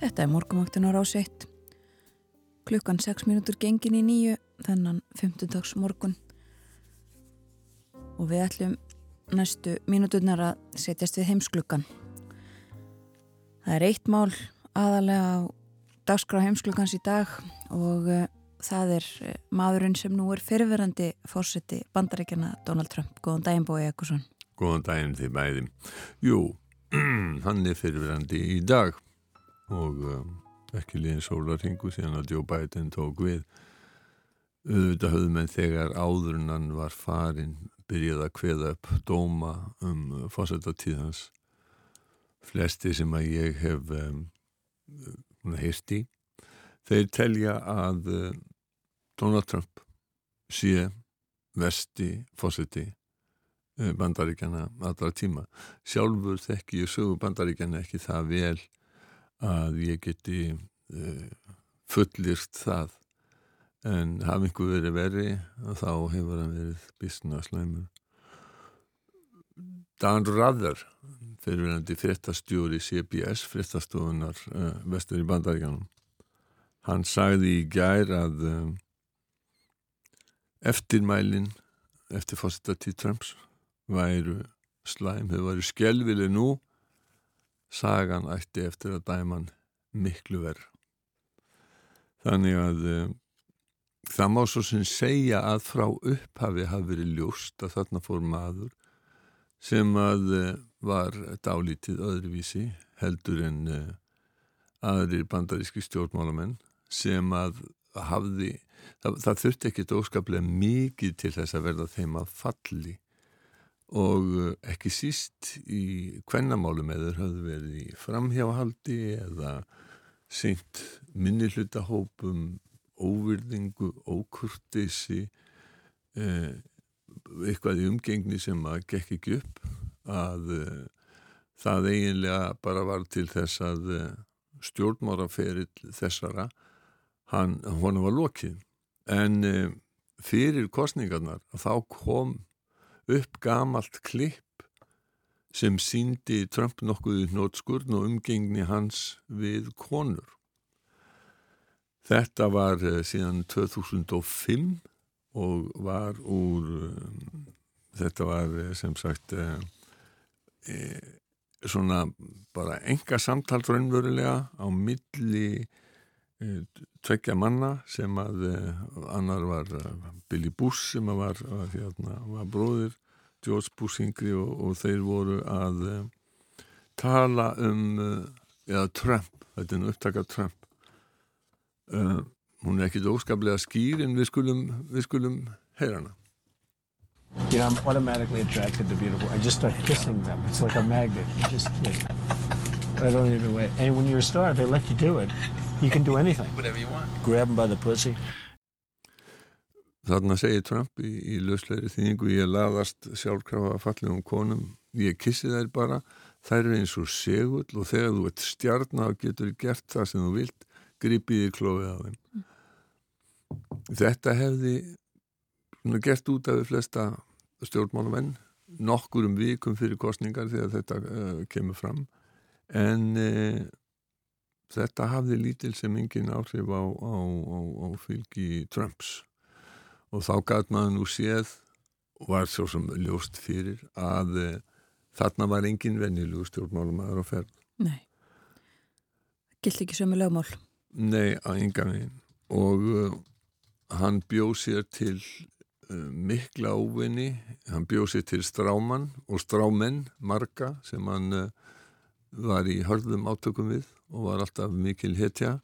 Þetta er morgumöktunar á seitt. Klukkan 6 mínútur gengin í nýju þennan 15 dags morgun og við ætlum næstu mínúturnar að setjast við heimsklukkan. Það er eitt mál aðalega á dagskrá heimsklukkans í dag og uh, það er uh, maðurinn sem nú er fyrirverandi fórseti bandaríkjana Donald Trump. Góðan daginn bói Ekkursson. Góðan daginn því bæði. Jú, hann er fyrirverandi í dag og um, ekki líðin sólarhingu síðan að Joe Biden tók við. Auðvitað höfðu menn þegar áðurinnan var farin byrjaði að kveða upp dóma um fórsetatíðans. Flesti sem að ég hef um, heist í. Þeir telja að uh, Donald Trump sé vesti uh, bandaríkjana allra tíma. Sjálfur þekki ég sögu bandaríkjana ekki það vel að ég geti uh, fullirst það. En hafa einhver verið veri og þá hefur hann verið businesslæmur Dan Rather fyrirverandi fréttastjóri CBS fréttastofunar uh, vestur í bandaríkanum hann sagði í gær að um, eftirmælin eftir fórstati Trumps væru slæm, þau væru skjelvili nú sagan ætti eftir að dæman miklu verð þannig að um, það má svo sem segja að frá upphafi hafi verið ljóst að þarna fór maður sem að uh, var dálítið öðruvísi heldur en uh, aðrir bandaríski stjórnmálamenn sem að hafði, það, það þurfti ekkit óskaplega mikið til þess að verða þeim að falli og uh, ekki síst í kvennamálum eða höfðu verið í framhjáhaldi eða seint minnihlutahópum óvirðingu, ókurtisi eh, eitthvað í umgengni sem að gekk ekki upp að uh, það eiginlega bara var til þess að stjórnmáraferill þessara hann, var lokið. En fyrir kostningarnar þá kom upp gamalt klipp sem síndi Trump nokkuð í nótskurn og umgengni hans við konur. Þetta var síðan 2005 og var úr um, þetta var sem sagt svona bara enga samtal raunverulega á milli tveggja manna sem að annar var Billy Bush sem var, var, hérna, var bróðir George Bush yngri og, og þeir voru að tala um eða Trump, þetta er upptakað Trump uh, hún er ekkit óskaplega skýr en við skulum, við skulum heyra hana. You know, I'm automatically attracted to beautiful. I just start kissing them. It's like a magnet. You just, I don't even wait. And when you're a star, they let you do it. You can do anything. Whatever you want. Grab them by the pussy. Þarna segir Trump í, í lausleiri þýningu ég laðast sjálfkrafa fallegum konum ég kissi þær bara þær eru eins og segull og þegar þú ert stjarnar getur gert það sem þú vilt gripið í klófið á þeim mm. Þetta hefði gert út af því flesta stjórnmálamenn nokkur um vikum fyrir kostningar þegar þetta uh, kemur fram en uh, þetta hafði lítil sem engin áhrif á, á, á, á fylgi Trumps. Og þá gæt maður nú séð og var svo sem ljóst fyrir að uh, þarna var engin vennilu stjórnmálumæður á ferð. Nei, gilt ekki sömu lögmál. Nei, að enga veginn. Og hann bjóð sér til uh, mikla óvinni, hann bjóð sér til stráman og strámenn marga sem hann uh, var í hörðum átökum við og var alltaf mikil hetja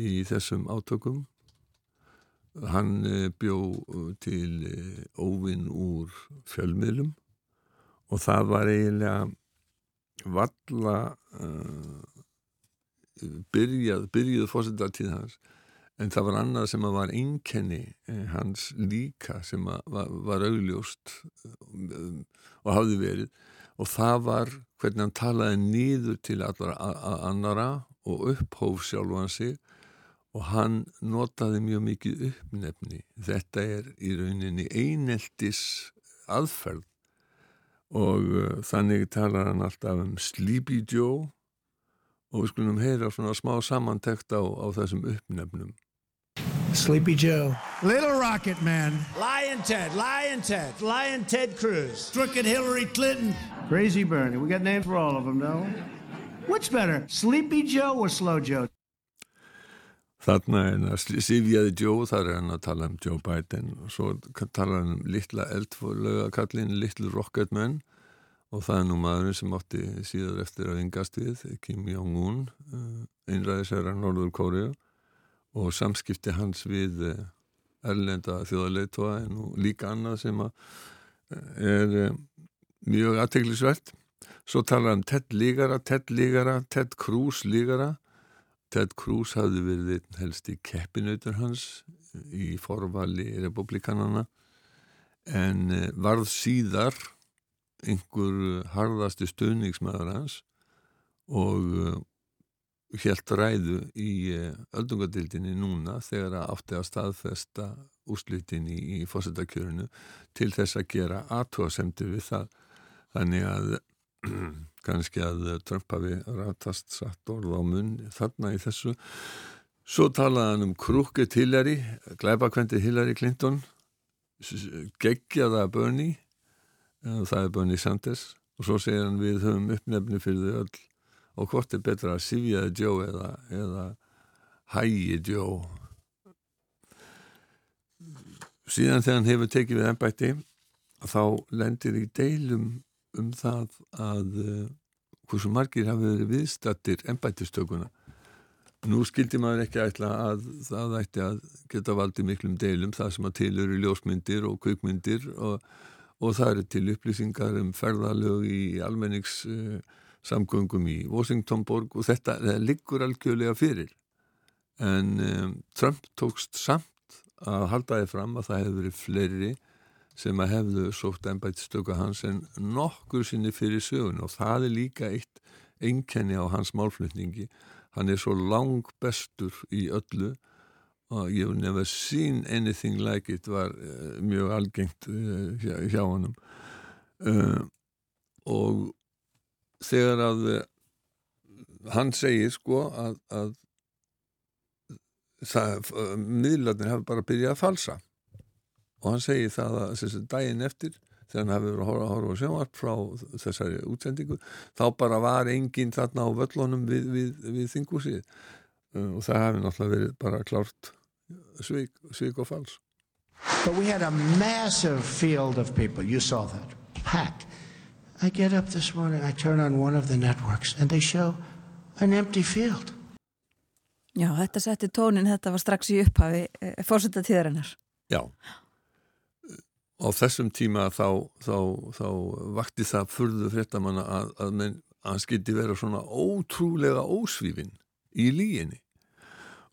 í þessum átökum. Hann uh, bjóð til óvinn úr fjölmiðlum og það var eiginlega valla byrjað, byrjuð fórsendartíð hans en það var annað sem að var einkenni eh, hans líka sem var, var augljóst um, og hafði verið og það var hvernig hann talaði nýður til allara annara og upphóf sjálf hann sig. Og hann notaði mjög mikið uppnefni. Þetta er í rauninni eineltis aðferð. Og uh, þannig talar hann alltaf um Sleepy Joe. Og við skulum heyra svona smá samantekt á, á þessum uppnefnum. Sleepy Joe. Little Rocket Man. Lion Ted, Lion Ted, Lion Ted Cruz. Crooked Hillary Clinton. Crazy Bernie. We got names for all of them, no? What's better, Sleepy Joe or Slow Joe? Þarna er hann að sifjaði Joe, þar er hann að tala um Joe Biden og svo tala hann um litla eldfólöga kallin, litlu rocketman og það er nú maðurinn sem átti síðar eftir að vingast við, Kim Jong-un, eh, einræðisæra Norður Kóriu og samskipti hans við eh, erlenda þjóðarleitua en líka annað sem eh, er mjög aðteglisvert. Svo talar hann Ted Lígara, Ted Lígara, Ted Cruz Lígara Ted Cruz hafði verið helst í keppinautur hans í forvali republikanana en eh, varð síðar einhver harðasti stöðningsmæður hans og helt ræðu í eh, öldungadildinni núna þegar að átti að staðfesta úslitin í, í fósettakjörinu til þess að gera aðtóasemtir við það. Þannig að kannski að Trump hafi ratast satt orð á munn þarna í þessu. Svo talaði hann um krúkett Hillary glæbakvendið Hillary Clinton geggjaða Bernie og það er Bernie Sanders og svo segir hann við höfum uppnefni fyrir þau öll og hvort er betra að sifjaði Joe eða, eða hægi Joe síðan þegar hann hefur tekið við ennbætti þá lendir í deilum um það að uh, hversu margir hafi verið viðstattir ennbættistökuna. Nú skildi maður ekki ætla að það ætti að geta valdið miklum deilum það sem að til eru ljósmyndir og kvikmyndir og, og það eru til upplýsingar um ferðalög í almennings uh, samgöngum í Washingtonborg og þetta liggur algjörlega fyrir. En um, Trump tókst samt að halda þið fram að það hefur verið fleiri sem að hefðu sótt ennbættistöku hans en nokkur sinni fyrir sögun og það er líka eitt einkenni á hans málflutningi. Hann er svo lang bestur í öllu. Og you've never seen anything like it var uh, mjög algengt uh, hjá, hjá honum. Uh, og þegar að hann segir sko að, að miðlarnir hafa bara byrjað að falsa. Og hann segir það að þessi daginn eftir þegar hann hafi verið að horfa, horfa sjónvart frá þessari útsendingu þá bara var enginn þarna á völlunum við, við, við þingúsið uh, og það hafi náttúrulega verið bara klárt svik, svik og fals. But we had a massive field of people, you saw that, packed. I get up this morning, I turn on one of the networks and they show an empty field. Já, þetta setti tónin, þetta var strax í upphafi e, fórsetta tíðarinnar. Já, á þessum tíma þá, þá, þá vakti það fyrðu fréttamanna að, að, menn, að hann skildi vera svona ótrúlega ósvífin í líginni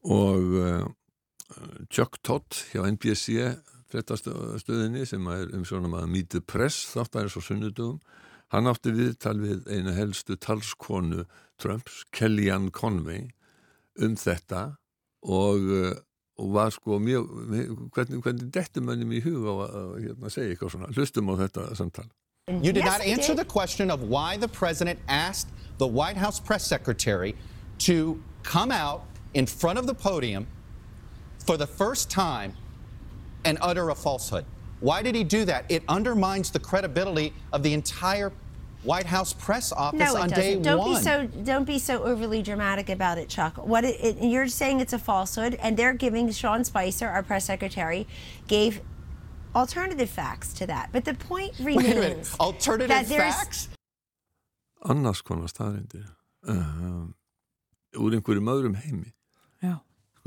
og uh, Chuck Todd hjá NBC fréttastöðinni sem er um svona maður the Press þáttarins og sunnudugum hann átti viðtal við einu helstu talskonu Trumps, Kellyanne Conway um þetta og uh, og var sko mjög, hvernig, hvernig dettum mönnum í huga að, að hérna, segja eitthvað svona, hlustum á þetta samtal. You did yes, not answer did. the question of why the president asked the White House press secretary to come out in front of the podium for the first time and utter a falsehood. Why did he do that? It undermines the credibility of the entire White House press office no, on doesn't. day don't one. Be so, don't be so overly dramatic about it, Chuck. What it, it, you're saying it's a falsehood, and they're giving Sean Spicer, our press secretary, gave alternative facts to that. But the point remains alternative facts. Annars konar staðrindir uh, úr einhverjum öðrum heimi.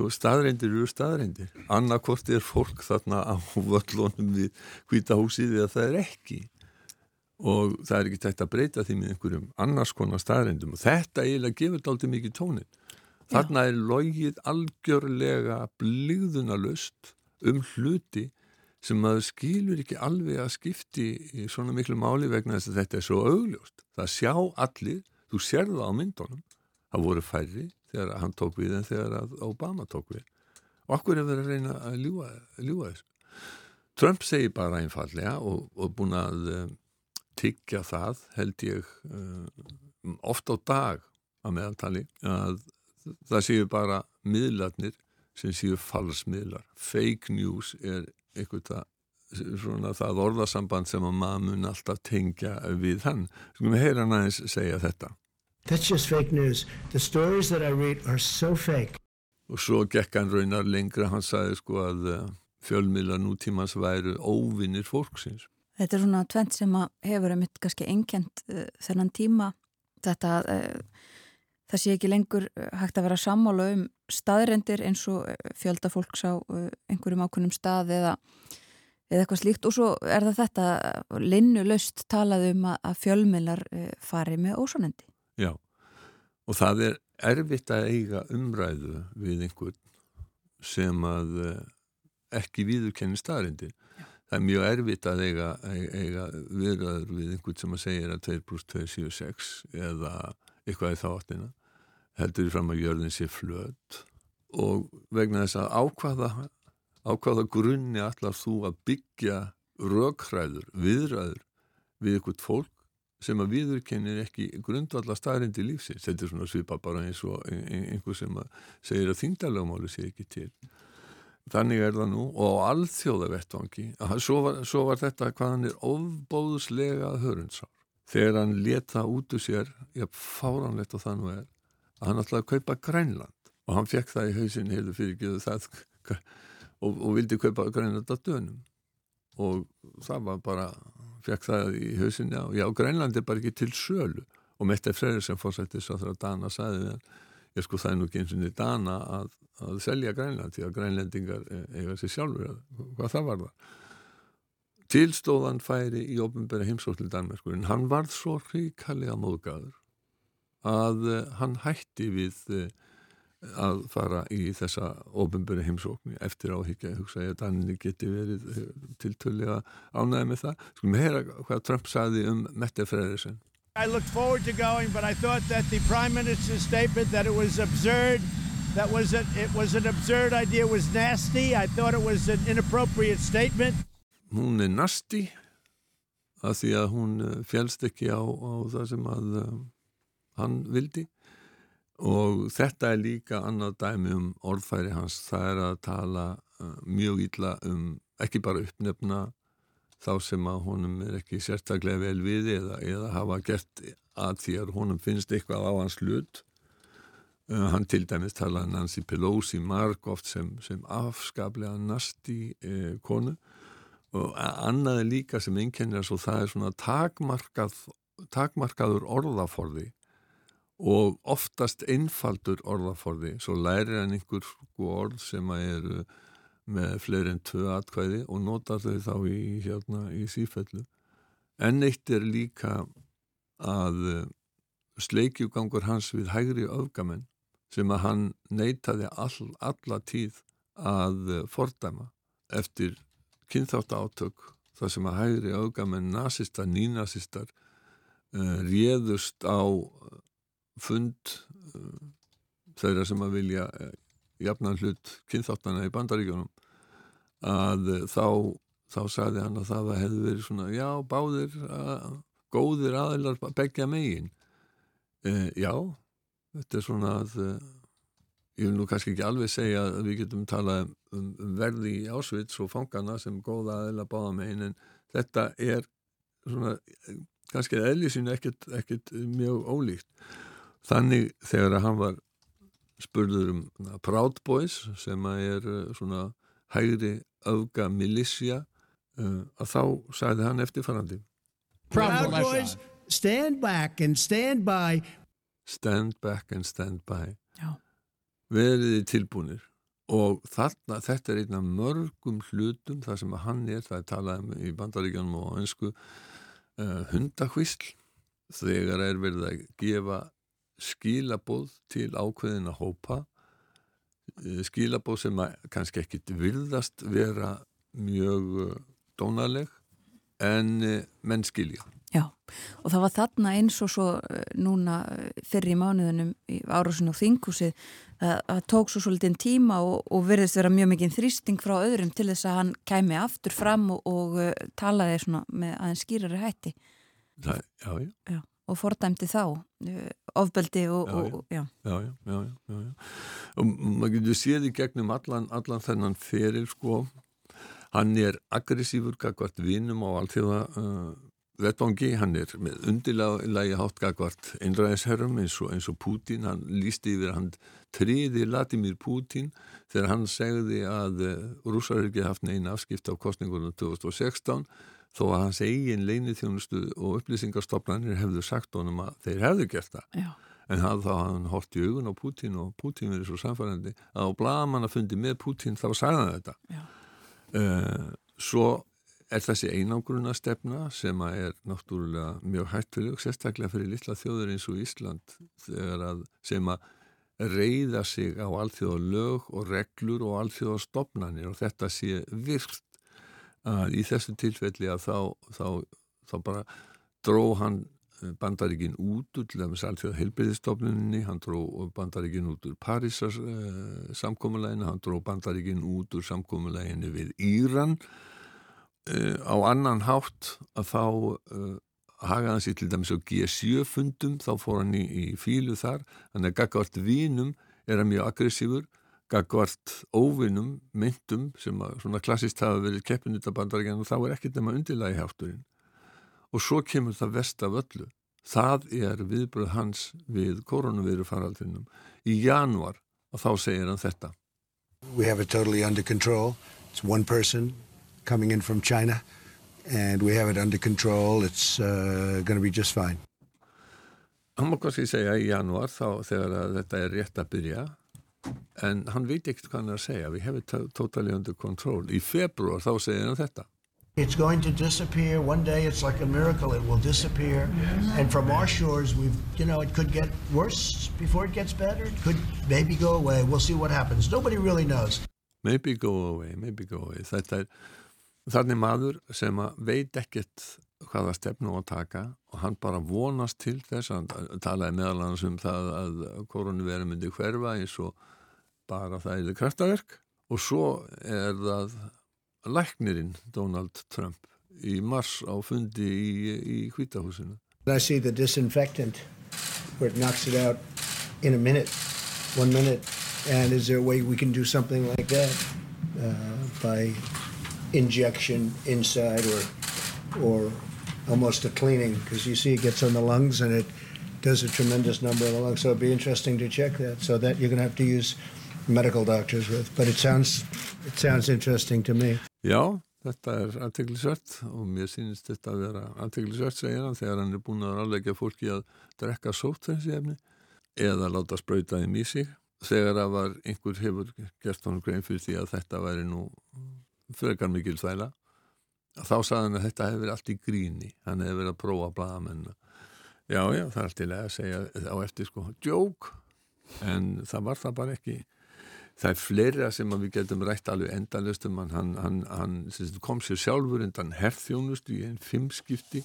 Já. Sko, staðrindir eru staðrindir. Annarkort er fólk þarna á völlunum við hvita húsið eða það er ekki og það er ekki tægt að breyta því með einhverjum annars konar staðrindum og þetta eiginlega gefur aldrei mikið tónin þarna er logið algjörlega blíðunalust um hluti sem maður skilur ekki alveg að skipti í svona miklu máli vegna þess að þetta er svo augljóst það sjá allir, þú sér það á myndunum það voru færri þegar hann tók við en þegar Obama tók við og okkur er verið að reyna að ljúa, þessu Trump segir bara einfallega og, og búin að tyggja það held ég uh, oft á dag að meðaltali að það séu bara miðlarnir sem séu falsmiðlar fake news er eitthvað svona það orðasamband sem að maður mun alltaf tengja við hann. Skulum heyra hann aðeins segja þetta. That's just fake news. The stories that I read are so fake. Og svo gekk hann raunar lengra, hann sagði sko að uh, fjölmiðla nútímans væru óvinnir fólksins. Þetta er svona tvent sem að hefur einmitt kannski enkjent uh, þennan tíma. Þetta uh, það sé ekki lengur hægt að vera sammála um staðrendir eins og fjölda fólks á uh, einhverjum ákunnum stað eða eða eitthvað slíkt og svo er það þetta linnulöst talað um að fjölmiðlar fari með ósonendi. Já, og það er erfitt að eiga umræðu við einhvern sem að ekki viðurkenni staðrindi. Það er mjög erfitt að eiga, eiga viðræður við einhvern sem að segja að 2 plus 2 séu 6 eða eitthvað í þáttina. Heldur því fram að jörðin sé flöt og vegna þess að ákvaða á hvaða grunni allar þú að byggja rökræður, viðræður við eitthvað fólk sem að viðurkennir ekki grundvallar staðrindi lífsins. Þetta er svona svipa bara eins og einhver sem að segir að þingdalögmáli sé ekki til. Þannig er það nú og á alþjóðavettvangi, svo var, svo var þetta hvað hann er ofbóðslega hörundsár. Þegar hann leta út úr sér, já fáranlegt og það nú er, að hann ætlaði að kaupa Grænland og hann fekk það í hausin heilu fyrirgeðu það og, og vildi kaupa Grænlanda dönum og það var bara fekk það í hausinni á já, Grænland er bara ekki til sölu. Og Mette Freyrir sem fórsættis að það Dana sagði það, ég sko það er nú ekki eins og niður Dana að, að selja Grænland því að grænlendingar e, eiga sér sjálfur hvað það var það Tilstóðan færi í ofnbæra heimsókn til Danmarkur en hann varð svo ríkallega móðgæður að uh, hann hætti við uh, að fara í þessa ofinböru heimsókni eftir áhyggja. Hugsa ég að Danni geti verið eh, tiltölulega ánæði með það. Skulum heyra hvað Trump saði um Mette Frederiksen. I looked forward to going but I thought that the Prime Minister's statement that it was absurd that was a, it was an absurd idea it was nasty. I thought it was an inappropriate statement. Hún er nasty að því að hún eh, fjælst ekki á, á það sem að uh, hann vildi og þetta er líka annað dæmi um orðfæri hans, það er að tala uh, mjög illa um ekki bara uppnefna þá sem að honum er ekki sérstaklega vel við eða, eða hafa gert að því að honum finnst eitthvað á hans hlut. Uh, hann til dæmis talaði Nancy Pelosi marg oft sem, sem afskaplega nasti uh, konu. Og annaði líka sem einkennir svo það er svona takmarkað takmarkaður orðaforði og oftast einfaldur orðaforði. Svo lærir hann einhver sko orð sem að eru með fleiri en tvö atkvæði og notar þau þá í, hérna, í sífellu. En eitt er líka að eh, sleikjugangur hans við hægri öfgamenn sem að hann neytaði all, alla tíð að eh, fordæma eftir kynþátt átök þar sem að hægri öfgamenn nazistar, nínazistar uh, réðust á fund uh, þeirra sem að vilja uh, jafnan hlut kynþáttana í bandaríkjónum að uh, þá, þá sagði hann að það hefði verið svona já, báðir að, góðir aðeinar begja megin. Uh, já, þetta er svona að ég vil nú kannski ekki alveg segja að við getum talað um, um verði í ásvits og fangana sem góða aðeila báða megin en þetta er svona kannski eðlisínu ekkert mjög ólíkt Þannig þegar hann var spurður um Proud Boys sem er eh, svona hægri öfga milísja uh, að þá sagði hann eftirfarandi. Proud Boys. Stand back and stand by. Stand back and stand by. Já. Veriði tilbúinir og þarna, þetta er einn af mörgum hlutum það sem að hann er, það er talað um í bandaríkjanum og einsku uh, hundahvísl þegar er verið að gefa skilabóð til ákveðina hópa eh, skilabóð sem kannski ekkit virðast vera mjög eh, dónaleg en eh, menn skilja. Já, og það var þarna eins og svo núna fyrir í mánuðunum í árásinu og þingúsið að, að tók svo svolítið tíma og, og verðist vera mjög mikið þrýsting frá öðrum til þess að hann kæmi aftur fram og, og talaði svona með aðeins skýrari hætti. Það, já, já. já. Og fordæmdi þá uh, ofbeldi og, Já, já. Já, já. Og maður getur séð í gegnum allan, allan þennan feril, sko. Hann er aggressífur gagvart vinum á allþjóða uh, vettvangi. Hann er með undirlagi hátt gagvart einræðisherrum eins og, eins og Putin. Hann lísti yfir hann triði Latimir Putin þegar hann segði að uh, rússar er ekki haft neina afskipt á kostningunum 2016 þó að hans eigin leinithjónustu og upplýsingarstofnanir hefðu sagt honum að þeir hefðu gert það. Já. En það þá hann hort í augun á Putin og Putin verið svo samfærandi að á blagamann að fundi með Putin þá sagði hann þetta. Uh, svo er þessi einangruna stefna sem að er náttúrulega mjög hættuleg, sérstaklega fyrir litla þjóður eins og Ísland að sem að reyða sig á alþjóða lög og reglur og alþjóða stopnanir og þetta sé virkt að í þessu tilfelli að þá, þá, þá bara dró hann bandaríkin út úr til dæmis allþjóða helbriðistofnuninni, hann dró bandaríkin út úr Parísar uh, samkómuleginu, hann dró bandaríkin út úr samkómuleginu við Íran uh, á annan hátt að þá uh, hagaði hann sér til dæmis á G7 fundum, þá fór hann í, í fílu þar, þannig að gagvart vínum er hann mjög aggressífur gagvart óvinnum, myndum sem að svona klassist hafa verið keppinutabandaríkjan og þá er ekkert nema undirlagi hátturinn og svo kemur það vest af öllu. Það er viðbröð hans við koronaviru faraldrinum. Í januar og þá segir hann þetta. We have it totally under control. It's one person coming in from China and we have it under control. It's uh, going to be just fine. Hann má kannski segja í januar þá þegar þetta er rétt að byrja en hann veit ekkert hvað hann er að segja. Have it totally under control. Í februar þá segir hann þetta. It's going to disappear. One day it's like a miracle. It will disappear. And from our shores, we've, you know, it could get worse before it gets better. It could maybe go away. We'll see what happens. Nobody really knows. Maybe go away, maybe go away. Þetta er þannig maður sem að veit ekkert hvaða stefnu að taka og hann bara vonast til þess að talaði meðal annars um það að koronaveri myndi hverfa eins og bara það er kraftaverk og svo er það læknirinn Donald Trump í mars á fundi í, í hvítahúsinu. I see the disinfectant where it knocks it out in a minute, one minute. And is there a way we can do something like that uh, by injection inside or or almost a cleaning? Because you see it gets on the lungs and it does a tremendous number of the lungs. So it'd be interesting to check that. So that you're going to have to use medical doctors with. But it sounds it sounds interesting to me. Já, þetta er aðteglisvert og mér sýnist þetta að vera aðteglisvert segir hann þegar hann er búin að ráleika fólki að drekka sótt þessi efni eða láta sprauta þeim í sig þegar að var einhver hefur gert hann grein fyrir því að þetta væri nú frekar mikil þvæla þá sagði hann að þetta hefur allt í gríni hann hefur verið að prófa að blaða menna já, já, það er allt í lega að segja á eftir sko, djók en það var það bara ekki það er fleira sem við getum rætt alveg endalust um hann, hann, hann kom sér sjálfur undan herþjónustu í einn fimmskipti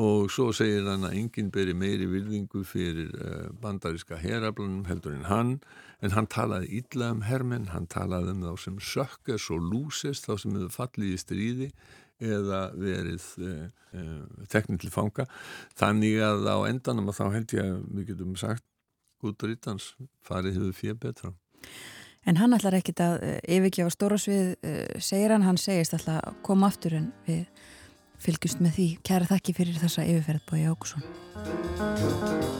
og svo segir hann að enginn beri meiri virðingu fyrir uh, bandaríska heraflanum heldur en hann. En hann talaði illa um hermenn hann talaði um þá sem sökkers og lúsest þá sem hefur fallið í stríði eða verið uh, teknið til fanga. Þannig að á endanum að þá held ég að við getum sagt út rítans farið hefur fyrir betra En hann ætlar ekkit að yfirgefa stóra svið, segir hann, hann segist ætla að koma aftur en við fylgjumst með því. Kæra þakki fyrir þessa yfirferð Bói Ákusson.